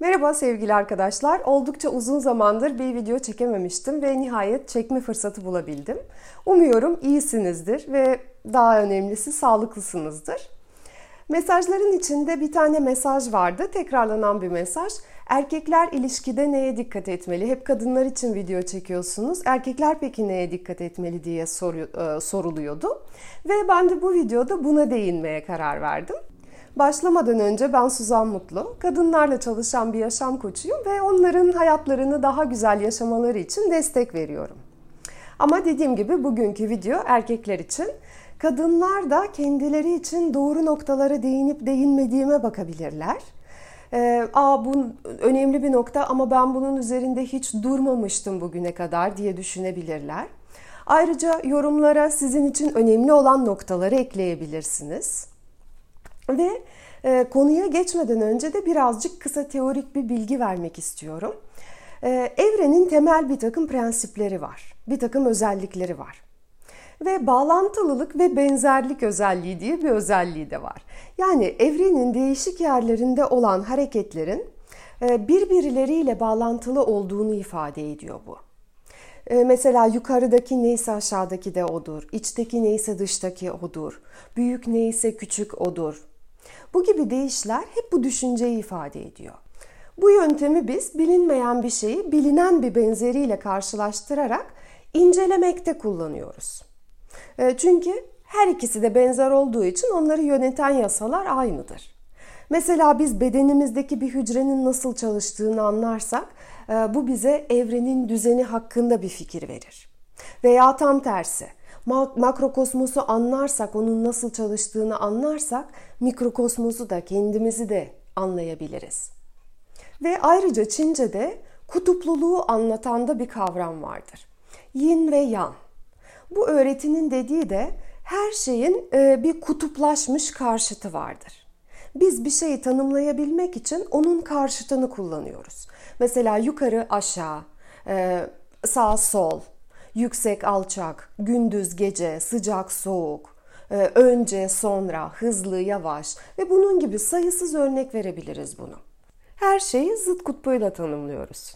Merhaba sevgili arkadaşlar. Oldukça uzun zamandır bir video çekememiştim ve nihayet çekme fırsatı bulabildim. Umuyorum iyisinizdir ve daha önemlisi sağlıklısınızdır. Mesajların içinde bir tane mesaj vardı, tekrarlanan bir mesaj. Erkekler ilişkide neye dikkat etmeli? Hep kadınlar için video çekiyorsunuz. Erkekler peki neye dikkat etmeli diye e, soruluyordu. Ve ben de bu videoda buna değinmeye karar verdim. Başlamadan önce ben Suzan Mutlu, kadınlarla çalışan bir yaşam koçuyum ve onların hayatlarını daha güzel yaşamaları için destek veriyorum. Ama dediğim gibi bugünkü video erkekler için. Kadınlar da kendileri için doğru noktalara değinip değinmediğime bakabilirler. Ee, Aa bu önemli bir nokta ama ben bunun üzerinde hiç durmamıştım bugüne kadar diye düşünebilirler. Ayrıca yorumlara sizin için önemli olan noktaları ekleyebilirsiniz. Ve e, konuya geçmeden önce de birazcık kısa teorik bir bilgi vermek istiyorum. E, evrenin temel bir takım prensipleri var, bir takım özellikleri var. Ve bağlantılılık ve benzerlik özelliği diye bir özelliği de var. Yani evrenin değişik yerlerinde olan hareketlerin e, birbirleriyle bağlantılı olduğunu ifade ediyor bu. E, mesela yukarıdaki neyse aşağıdaki de odur, içteki neyse dıştaki odur, büyük neyse küçük odur, bu gibi deyişler hep bu düşünceyi ifade ediyor. Bu yöntemi biz bilinmeyen bir şeyi bilinen bir benzeriyle karşılaştırarak incelemekte kullanıyoruz. E, çünkü her ikisi de benzer olduğu için onları yöneten yasalar aynıdır. Mesela biz bedenimizdeki bir hücrenin nasıl çalıştığını anlarsak e, bu bize evrenin düzeni hakkında bir fikir verir. Veya tam tersi makrokosmosu anlarsak, onun nasıl çalıştığını anlarsak mikrokosmosu da kendimizi de anlayabiliriz. Ve ayrıca Çince'de kutupluluğu anlatan da bir kavram vardır. Yin ve Yang. Bu öğretinin dediği de her şeyin e, bir kutuplaşmış karşıtı vardır. Biz bir şeyi tanımlayabilmek için onun karşıtını kullanıyoruz. Mesela yukarı aşağı, e, sağ sol, yüksek alçak, gündüz gece, sıcak soğuk, e, önce sonra, hızlı yavaş ve bunun gibi sayısız örnek verebiliriz bunu. Her şeyi zıt kutbuyla tanımlıyoruz.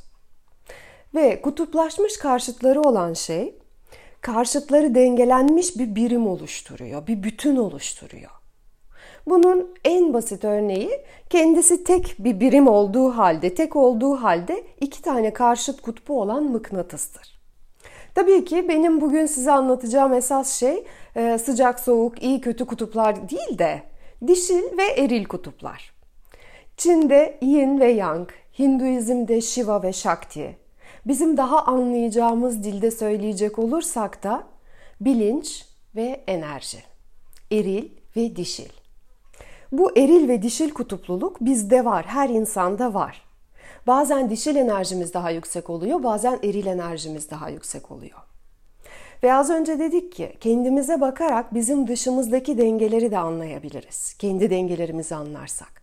Ve kutuplaşmış karşıtları olan şey karşıtları dengelenmiş bir birim oluşturuyor, bir bütün oluşturuyor. Bunun en basit örneği kendisi tek bir birim olduğu halde, tek olduğu halde iki tane karşıt kutbu olan mıknatıstır. Tabii ki benim bugün size anlatacağım esas şey e, sıcak soğuk iyi kötü kutuplar değil de dişil ve eril kutuplar. Çin'de yin ve yang, Hinduizm'de Shiva ve Shakti. Bizim daha anlayacağımız dilde söyleyecek olursak da bilinç ve enerji. Eril ve dişil. Bu eril ve dişil kutupluluk bizde var, her insanda var. Bazen dişil enerjimiz daha yüksek oluyor, bazen eril enerjimiz daha yüksek oluyor. Ve az önce dedik ki kendimize bakarak bizim dışımızdaki dengeleri de anlayabiliriz. Kendi dengelerimizi anlarsak.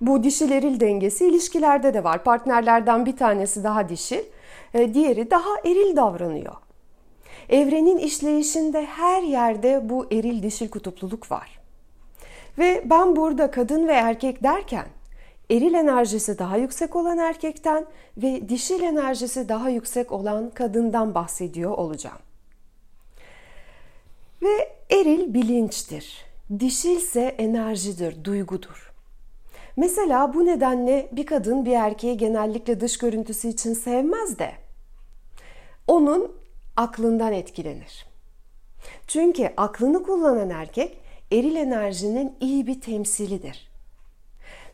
Bu dişil eril dengesi ilişkilerde de var. Partnerlerden bir tanesi daha dişil, e, diğeri daha eril davranıyor. Evrenin işleyişinde her yerde bu eril dişil kutupluluk var. Ve ben burada kadın ve erkek derken eril enerjisi daha yüksek olan erkekten ve dişil enerjisi daha yüksek olan kadından bahsediyor olacağım. Ve eril bilinçtir. Dişil ise enerjidir, duygudur. Mesela bu nedenle bir kadın bir erkeği genellikle dış görüntüsü için sevmez de onun aklından etkilenir. Çünkü aklını kullanan erkek eril enerjinin iyi bir temsilidir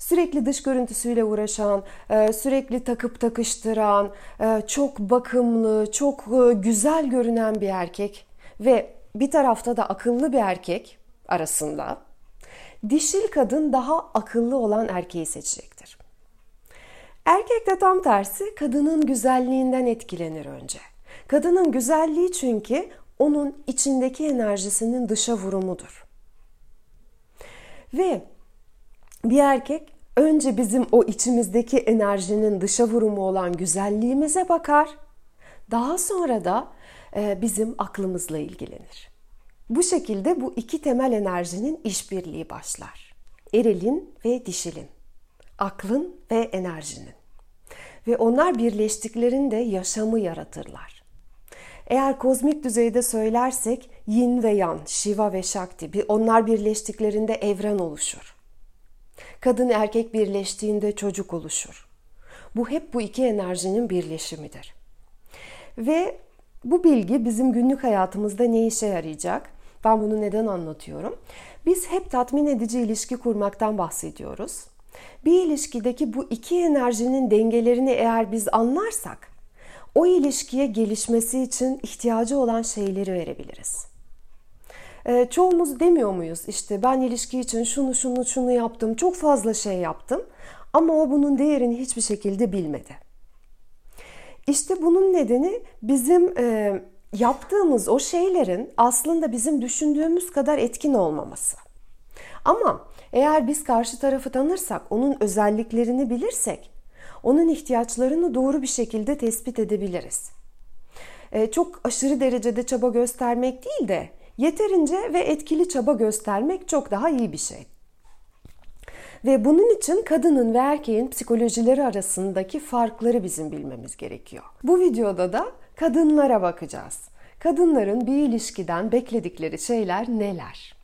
sürekli dış görüntüsüyle uğraşan, e, sürekli takıp takıştıran, e, çok bakımlı, çok e, güzel görünen bir erkek ve bir tarafta da akıllı bir erkek arasında dişil kadın daha akıllı olan erkeği seçecektir. Erkek de tam tersi kadının güzelliğinden etkilenir önce. Kadının güzelliği çünkü onun içindeki enerjisinin dışa vurumudur. Ve bir erkek önce bizim o içimizdeki enerjinin dışa vurumu olan güzelliğimize bakar. Daha sonra da e, bizim aklımızla ilgilenir. Bu şekilde bu iki temel enerjinin işbirliği başlar. Erilin ve dişilin. Aklın ve enerjinin. Ve onlar birleştiklerinde yaşamı yaratırlar. Eğer kozmik düzeyde söylersek yin ve yan, Shiva ve Shakti onlar birleştiklerinde evren oluşur. Kadın erkek birleştiğinde çocuk oluşur. Bu hep bu iki enerjinin birleşimidir. Ve bu bilgi bizim günlük hayatımızda ne işe yarayacak? Ben bunu neden anlatıyorum? Biz hep tatmin edici ilişki kurmaktan bahsediyoruz. Bir ilişkideki bu iki enerjinin dengelerini eğer biz anlarsak, o ilişkiye gelişmesi için ihtiyacı olan şeyleri verebiliriz. E, çoğumuz demiyor muyuz işte ben ilişki için şunu şunu şunu yaptım, çok fazla şey yaptım ama o bunun değerini hiçbir şekilde bilmedi. İşte bunun nedeni bizim e, yaptığımız o şeylerin aslında bizim düşündüğümüz kadar etkin olmaması. Ama eğer biz karşı tarafı tanırsak, onun özelliklerini bilirsek, onun ihtiyaçlarını doğru bir şekilde tespit edebiliriz. E, çok aşırı derecede çaba göstermek değil de yeterince ve etkili çaba göstermek çok daha iyi bir şey. Ve bunun için kadının ve erkeğin psikolojileri arasındaki farkları bizim bilmemiz gerekiyor. Bu videoda da kadınlara bakacağız. Kadınların bir ilişkiden bekledikleri şeyler neler?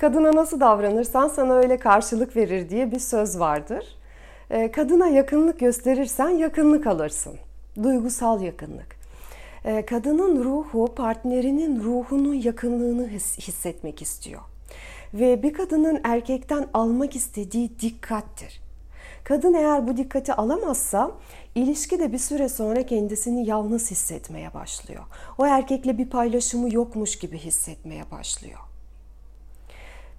Kadına nasıl davranırsan sana öyle karşılık verir diye bir söz vardır. Ee, kadına yakınlık gösterirsen yakınlık alırsın. Duygusal yakınlık. Ee, kadının ruhu partnerinin ruhunun yakınlığını hissetmek istiyor. Ve bir kadının erkekten almak istediği dikkattir. Kadın eğer bu dikkati alamazsa ilişki de bir süre sonra kendisini yalnız hissetmeye başlıyor. O erkekle bir paylaşımı yokmuş gibi hissetmeye başlıyor.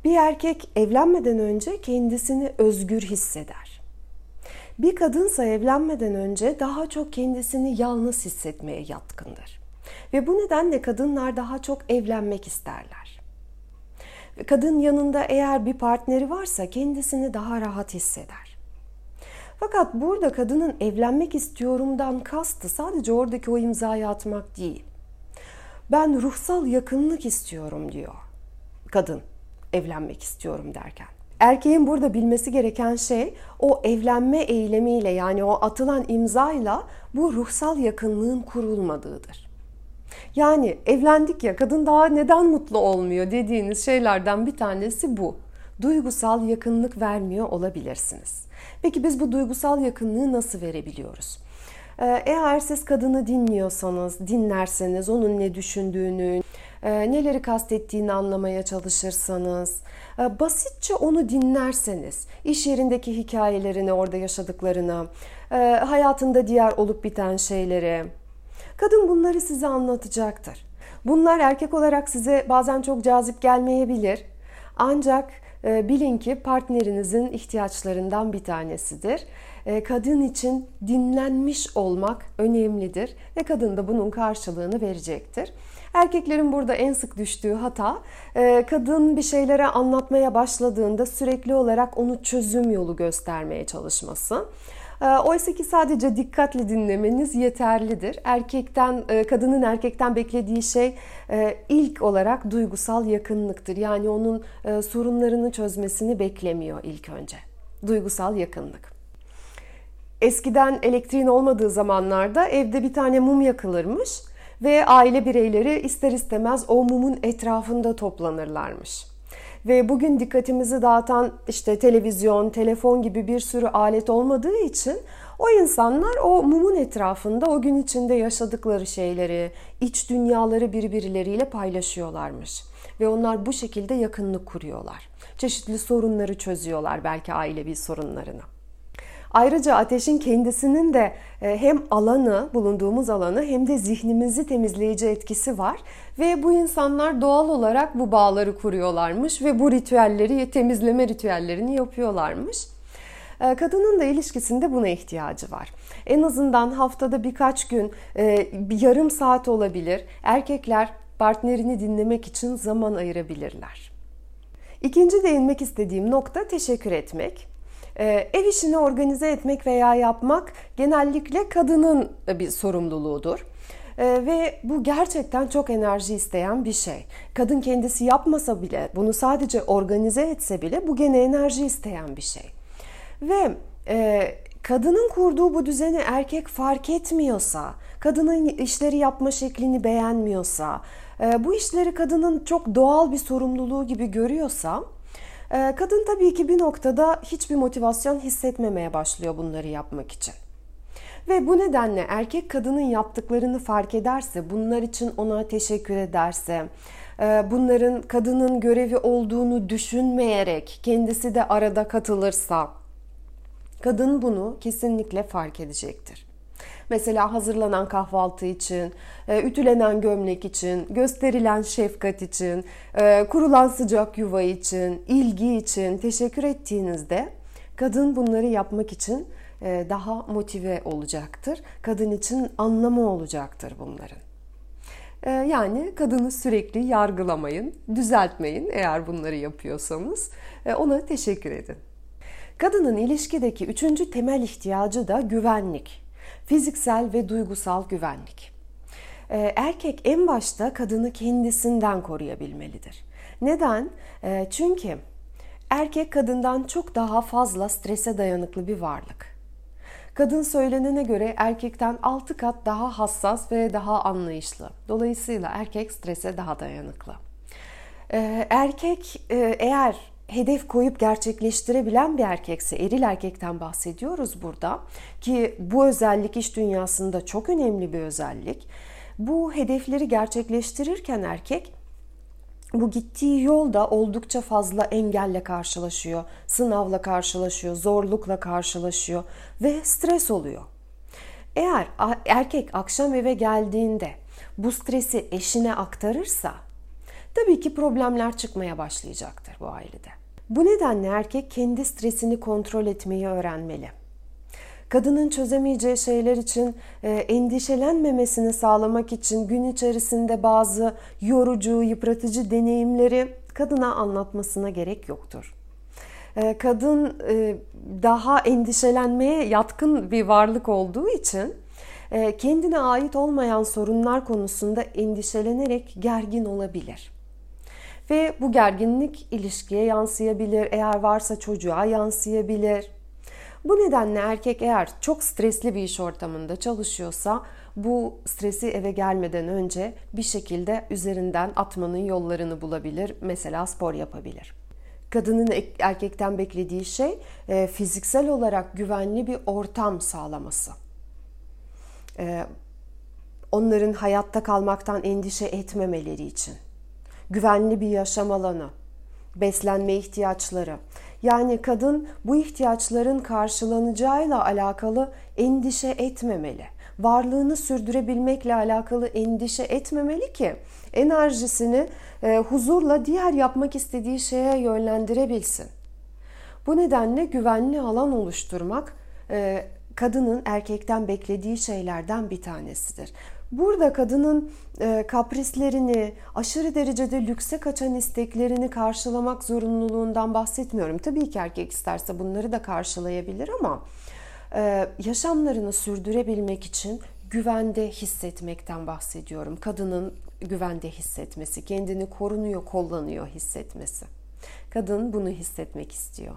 Bir erkek evlenmeden önce kendisini özgür hisseder. Bir kadınsa evlenmeden önce daha çok kendisini yalnız hissetmeye yatkındır. Ve bu nedenle kadınlar daha çok evlenmek isterler. Kadın yanında eğer bir partneri varsa kendisini daha rahat hisseder. Fakat burada kadının evlenmek istiyorumdan kastı sadece oradaki o imzayı atmak değil. Ben ruhsal yakınlık istiyorum diyor kadın evlenmek istiyorum derken. Erkeğin burada bilmesi gereken şey o evlenme eylemiyle yani o atılan imzayla bu ruhsal yakınlığın kurulmadığıdır. Yani evlendik ya kadın daha neden mutlu olmuyor dediğiniz şeylerden bir tanesi bu. Duygusal yakınlık vermiyor olabilirsiniz. Peki biz bu duygusal yakınlığı nasıl verebiliyoruz? Ee, eğer siz kadını dinliyorsanız, dinlerseniz, onun ne düşündüğünü, e, neleri kastettiğini anlamaya çalışırsanız, e, basitçe onu dinlerseniz, iş yerindeki hikayelerini, orada yaşadıklarını, e, hayatında diğer olup biten şeyleri, kadın bunları size anlatacaktır. Bunlar erkek olarak size bazen çok cazip gelmeyebilir. Ancak bilin ki partnerinizin ihtiyaçlarından bir tanesidir. Kadın için dinlenmiş olmak önemlidir ve kadın da bunun karşılığını verecektir. Erkeklerin burada en sık düştüğü hata e, kadın bir şeylere anlatmaya başladığında sürekli olarak onu çözüm yolu göstermeye çalışması. E, oysa ki sadece dikkatli dinlemeniz yeterlidir. Erkekten, e, kadının erkekten beklediği şey ilk olarak duygusal yakınlıktır. Yani onun sorunlarını çözmesini beklemiyor ilk önce. Duygusal yakınlık. Eskiden elektriğin olmadığı zamanlarda evde bir tane mum yakılırmış ve aile bireyleri ister istemez o mumun etrafında toplanırlarmış. Ve bugün dikkatimizi dağıtan işte televizyon, telefon gibi bir sürü alet olmadığı için o insanlar o mumun etrafında o gün içinde yaşadıkları şeyleri, iç dünyaları birbirleriyle paylaşıyorlarmış. Ve onlar bu şekilde yakınlık kuruyorlar. Çeşitli sorunları çözüyorlar belki ailevi sorunlarını. Ayrıca ateşin kendisinin de e, hem alanı, bulunduğumuz alanı hem de zihnimizi temizleyici etkisi var. Ve bu insanlar doğal olarak bu bağları kuruyorlarmış ve bu ritüelleri, temizleme ritüellerini yapıyorlarmış. E, kadının da ilişkisinde buna ihtiyacı var. En azından haftada birkaç gün, e, bir yarım saat olabilir. Erkekler partnerini dinlemek için zaman ayırabilirler. İkinci değinmek istediğim nokta teşekkür etmek. Ee, ev işini organize etmek veya yapmak genellikle kadının bir sorumluluğudur. Ee, ve bu gerçekten çok enerji isteyen bir şey. Kadın kendisi yapmasa bile, bunu sadece organize etse bile bu gene enerji isteyen bir şey. Ve e, kadının kurduğu bu düzeni erkek fark etmiyorsa, kadının işleri yapma şeklini beğenmiyorsa, e, bu işleri kadının çok doğal bir sorumluluğu gibi görüyorsa, kadın tabii ki bir noktada hiçbir motivasyon hissetmemeye başlıyor bunları yapmak için. Ve bu nedenle erkek kadının yaptıklarını fark ederse, bunlar için ona teşekkür ederse, e, bunların kadının görevi olduğunu düşünmeyerek kendisi de arada katılırsa, kadın bunu kesinlikle fark edecektir. Mesela hazırlanan kahvaltı için, e, ütülenen gömlek için, gösterilen şefkat için, e, kurulan sıcak yuva için, ilgi için teşekkür ettiğinizde kadın bunları yapmak için e, daha motive olacaktır. Kadın için anlamı olacaktır bunların. Yani kadını sürekli yargılamayın, düzeltmeyin eğer bunları yapıyorsanız. Ona teşekkür edin. Kadının ilişkideki üçüncü temel ihtiyacı da güvenlik. Fiziksel ve duygusal güvenlik. Ee, erkek en başta kadını kendisinden koruyabilmelidir. Neden? Ee, çünkü erkek kadından çok daha fazla strese dayanıklı bir varlık. Kadın söylenene göre erkekten 6 kat daha hassas ve daha anlayışlı. Dolayısıyla erkek strese daha dayanıklı. Ee, erkek e, eğer hedef koyup gerçekleştirebilen bir erkekse, eril erkekten bahsediyoruz burada ki bu özellik iş dünyasında çok önemli bir özellik. Bu hedefleri gerçekleştirirken erkek bu gittiği yolda oldukça fazla engelle karşılaşıyor, sınavla karşılaşıyor, zorlukla karşılaşıyor ve stres oluyor. Eğer erkek akşam eve geldiğinde bu stresi eşine aktarırsa tabii ki problemler çıkmaya başlayacaktır bu ailede. Bu nedenle erkek kendi stresini kontrol etmeyi öğrenmeli. Kadının çözemeyeceği şeyler için e, endişelenmemesini sağlamak için gün içerisinde bazı yorucu, yıpratıcı deneyimleri kadına anlatmasına gerek yoktur. E, kadın e, daha endişelenmeye yatkın bir varlık olduğu için kendine ait olmayan sorunlar konusunda endişelenerek gergin olabilir. Ve bu gerginlik ilişkiye yansıyabilir, eğer varsa çocuğa yansıyabilir. Bu nedenle erkek eğer çok stresli bir iş ortamında çalışıyorsa bu stresi eve gelmeden önce bir şekilde üzerinden atmanın yollarını bulabilir. Mesela spor yapabilir. Kadının erkekten beklediği şey e, fiziksel olarak güvenli bir ortam sağlaması. E, onların hayatta kalmaktan endişe etmemeleri için güvenli bir yaşam alanı, beslenme ihtiyaçları. Yani kadın bu ihtiyaçların karşılanacağıyla alakalı endişe etmemeli. Varlığını sürdürebilmekle alakalı endişe etmemeli ki enerjisini e, huzurla diğer yapmak istediği şeye yönlendirebilsin. Bu nedenle güvenli alan oluşturmak e, kadının erkekten beklediği şeylerden bir tanesidir. Burada kadının e, kaprislerini, aşırı derecede lükse kaçan isteklerini karşılamak zorunluluğundan bahsetmiyorum. Tabii ki erkek isterse bunları da karşılayabilir ama e, yaşamlarını sürdürebilmek için güvende hissetmekten bahsediyorum. Kadının güvende hissetmesi, kendini korunuyor, kullanıyor hissetmesi. Kadın bunu hissetmek istiyor.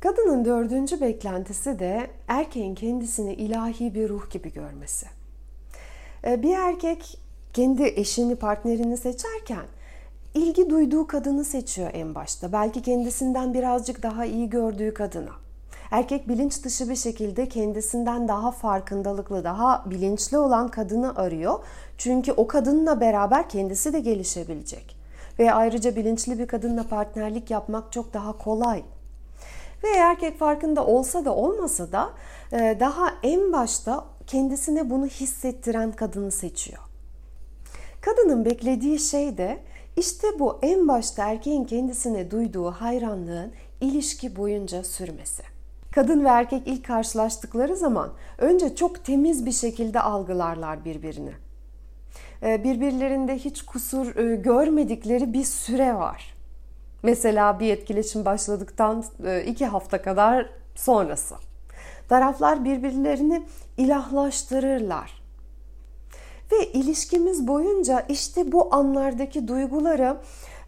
Kadının dördüncü beklentisi de erkeğin kendisini ilahi bir ruh gibi görmesi. Ee, bir erkek kendi eşini, partnerini seçerken ilgi duyduğu kadını seçiyor en başta. Belki kendisinden birazcık daha iyi gördüğü kadına. Erkek bilinç dışı bir şekilde kendisinden daha farkındalıklı, daha bilinçli olan kadını arıyor. Çünkü o kadınla beraber kendisi de gelişebilecek. Ve ayrıca bilinçli bir kadınla partnerlik yapmak çok daha kolay. Ve erkek farkında olsa da olmasa da e, daha en başta kendisine bunu hissettiren kadını seçiyor. Kadının beklediği şey de işte bu en başta erkeğin kendisine duyduğu hayranlığın ilişki boyunca sürmesi. Kadın ve erkek ilk karşılaştıkları zaman önce çok temiz bir şekilde algılarlar birbirini. Ee, birbirlerinde hiç kusur e, görmedikleri bir süre var. Mesela bir etkileşim başladıktan e, iki hafta kadar sonrası. Taraflar birbirlerini ilahlaştırırlar. Ve ilişkimiz boyunca işte bu anlardaki duyguları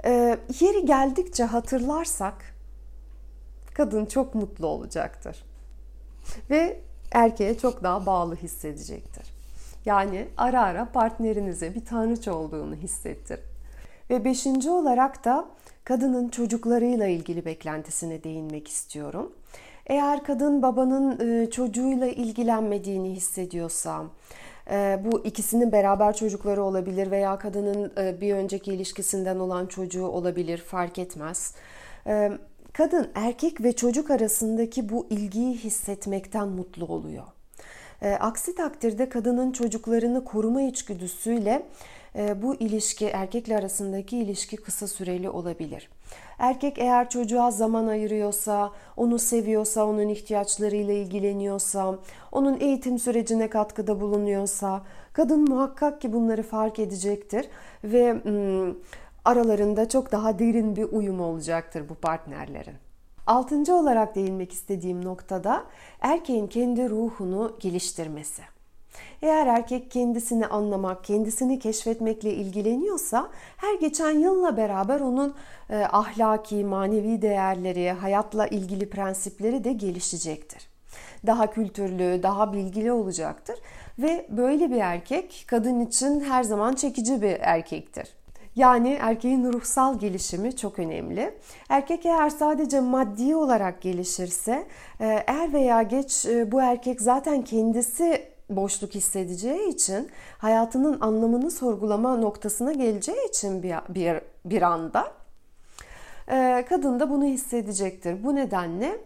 e, yeri geldikçe hatırlarsak kadın çok mutlu olacaktır. Ve erkeğe çok daha bağlı hissedecektir. Yani ara ara partnerinize bir tanrıç olduğunu hissettir. Ve beşinci olarak da kadının çocuklarıyla ilgili beklentisine değinmek istiyorum. Eğer kadın babanın e, çocuğuyla ilgilenmediğini hissediyorsa, e, bu ikisinin beraber çocukları olabilir veya kadının e, bir önceki ilişkisinden olan çocuğu olabilir fark etmez. Kadın erkek ve çocuk arasındaki bu ilgiyi hissetmekten mutlu oluyor. Aksi takdirde kadının çocuklarını koruma içgüdüsüyle bu ilişki erkekle arasındaki ilişki kısa süreli olabilir. Erkek eğer çocuğa zaman ayırıyorsa, onu seviyorsa, onun ihtiyaçlarıyla ilgileniyorsa, onun eğitim sürecine katkıda bulunuyorsa, kadın muhakkak ki bunları fark edecektir ve ım, aralarında çok daha derin bir uyum olacaktır bu partnerlerin. Altıncı olarak değinmek istediğim noktada erkeğin kendi ruhunu geliştirmesi. Eğer erkek kendisini anlamak, kendisini keşfetmekle ilgileniyorsa her geçen yılla beraber onun e, ahlaki, manevi değerleri, hayatla ilgili prensipleri de gelişecektir. Daha kültürlü, daha bilgili olacaktır ve böyle bir erkek kadın için her zaman çekici bir erkektir. Yani erkeğin ruhsal gelişimi çok önemli. Erkek eğer sadece maddi olarak gelişirse, e, er veya geç e, bu erkek zaten kendisi boşluk hissedeceği için hayatının anlamını sorgulama noktasına geleceği için bir bir, bir anda e, kadın da bunu hissedecektir. Bu nedenle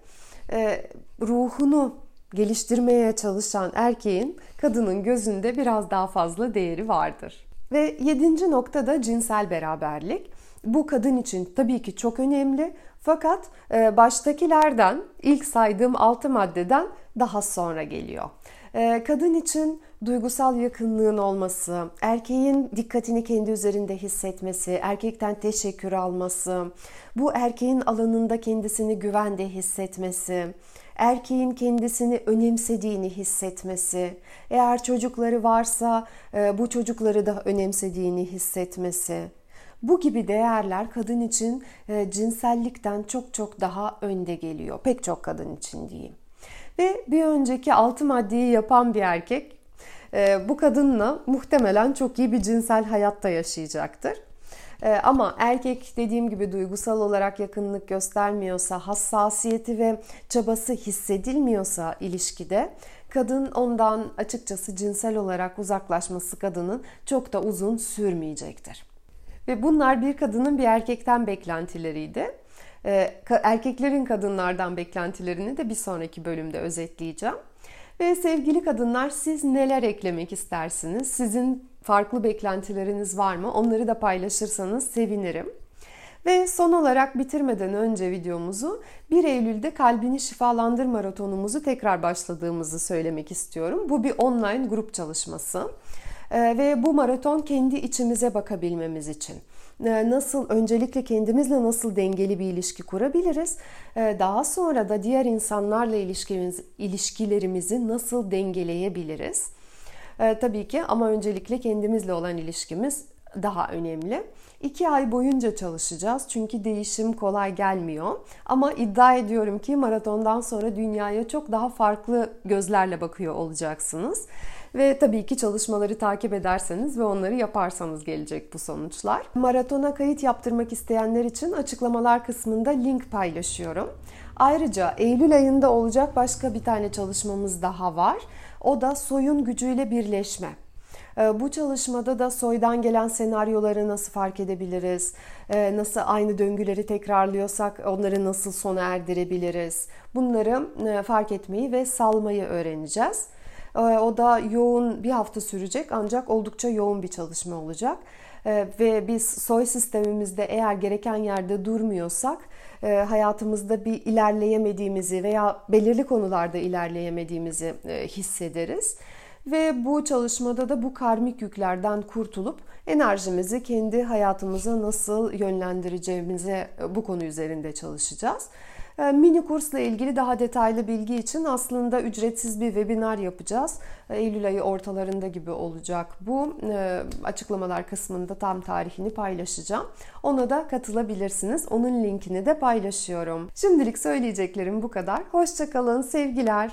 e, ruhunu geliştirmeye çalışan erkeğin kadının gözünde biraz daha fazla değeri vardır. Ve yedinci nokta da cinsel beraberlik. Bu kadın için tabii ki çok önemli fakat e, baştakilerden ilk saydığım altı maddeden daha sonra geliyor. Ee, kadın için duygusal yakınlığın olması, erkeğin dikkatini kendi üzerinde hissetmesi, erkekten teşekkür alması, bu erkeğin alanında kendisini güvende hissetmesi, erkeğin kendisini önemsediğini hissetmesi, eğer çocukları varsa e, bu çocukları da önemsediğini hissetmesi. Bu gibi değerler kadın için e, cinsellikten çok çok daha önde geliyor. Pek çok kadın için diyeyim. Ve bir önceki altı maddeyi yapan bir erkek e, bu kadınla muhtemelen çok iyi bir cinsel hayatta yaşayacaktır. E, ama erkek dediğim gibi duygusal olarak yakınlık göstermiyorsa, hassasiyeti ve çabası hissedilmiyorsa ilişkide kadın ondan açıkçası cinsel olarak uzaklaşması kadının çok da uzun sürmeyecektir. Ve bunlar bir kadının bir erkekten beklentileriydi. Ee, erkeklerin kadınlardan beklentilerini de bir sonraki bölümde özetleyeceğim. Ve sevgili kadınlar siz neler eklemek istersiniz? Sizin farklı beklentileriniz var mı? Onları da paylaşırsanız sevinirim. Ve son olarak bitirmeden önce videomuzu 1 Eylül'de Kalbini Şifalandır maratonumuzu tekrar başladığımızı söylemek istiyorum. Bu bir online grup çalışması. Ee, ve bu maraton kendi içimize bakabilmemiz için. Ee, nasıl öncelikle kendimizle nasıl dengeli bir ilişki kurabiliriz? Ee, daha sonra da diğer insanlarla ilişkimiz, ilişkilerimizi nasıl dengeleyebiliriz? Tabii ki ama öncelikle kendimizle olan ilişkimiz daha önemli. İki ay boyunca çalışacağız çünkü değişim kolay gelmiyor. Ama iddia ediyorum ki maratondan sonra dünyaya çok daha farklı gözlerle bakıyor olacaksınız. Ve tabii ki çalışmaları takip ederseniz ve onları yaparsanız gelecek bu sonuçlar. Maratona kayıt yaptırmak isteyenler için açıklamalar kısmında link paylaşıyorum. Ayrıca Eylül ayında olacak başka bir tane çalışmamız daha var. O da soyun gücüyle birleşme. Ee, bu çalışmada da soydan gelen senaryoları nasıl fark edebiliriz? Ee, nasıl aynı döngüleri tekrarlıyorsak onları nasıl sona erdirebiliriz? Bunları e, fark etmeyi ve salmayı öğreneceğiz. Ee, o da yoğun bir hafta sürecek ancak oldukça yoğun bir çalışma olacak. Ve biz soy sistemimizde eğer gereken yerde durmuyorsak e, hayatımızda bir ilerleyemediğimizi veya belirli konularda ilerleyemediğimizi e, hissederiz. Ve bu çalışmada da bu karmik yüklerden kurtulup enerjimizi kendi hayatımıza nasıl yönlendireceğimize e, bu konu üzerinde çalışacağız. Ee, mini kursla ilgili daha detaylı bilgi için aslında ücretsiz bir webinar yapacağız. Ee, Eylül ayı ortalarında gibi olacak bu. Açıklamalar kısmında tam tarihini paylaşacağım. Ona da katılabilirsiniz. Onun linkini de paylaşıyorum. Şimdilik söyleyeceklerim bu kadar. Hoşçakalın, sevgiler.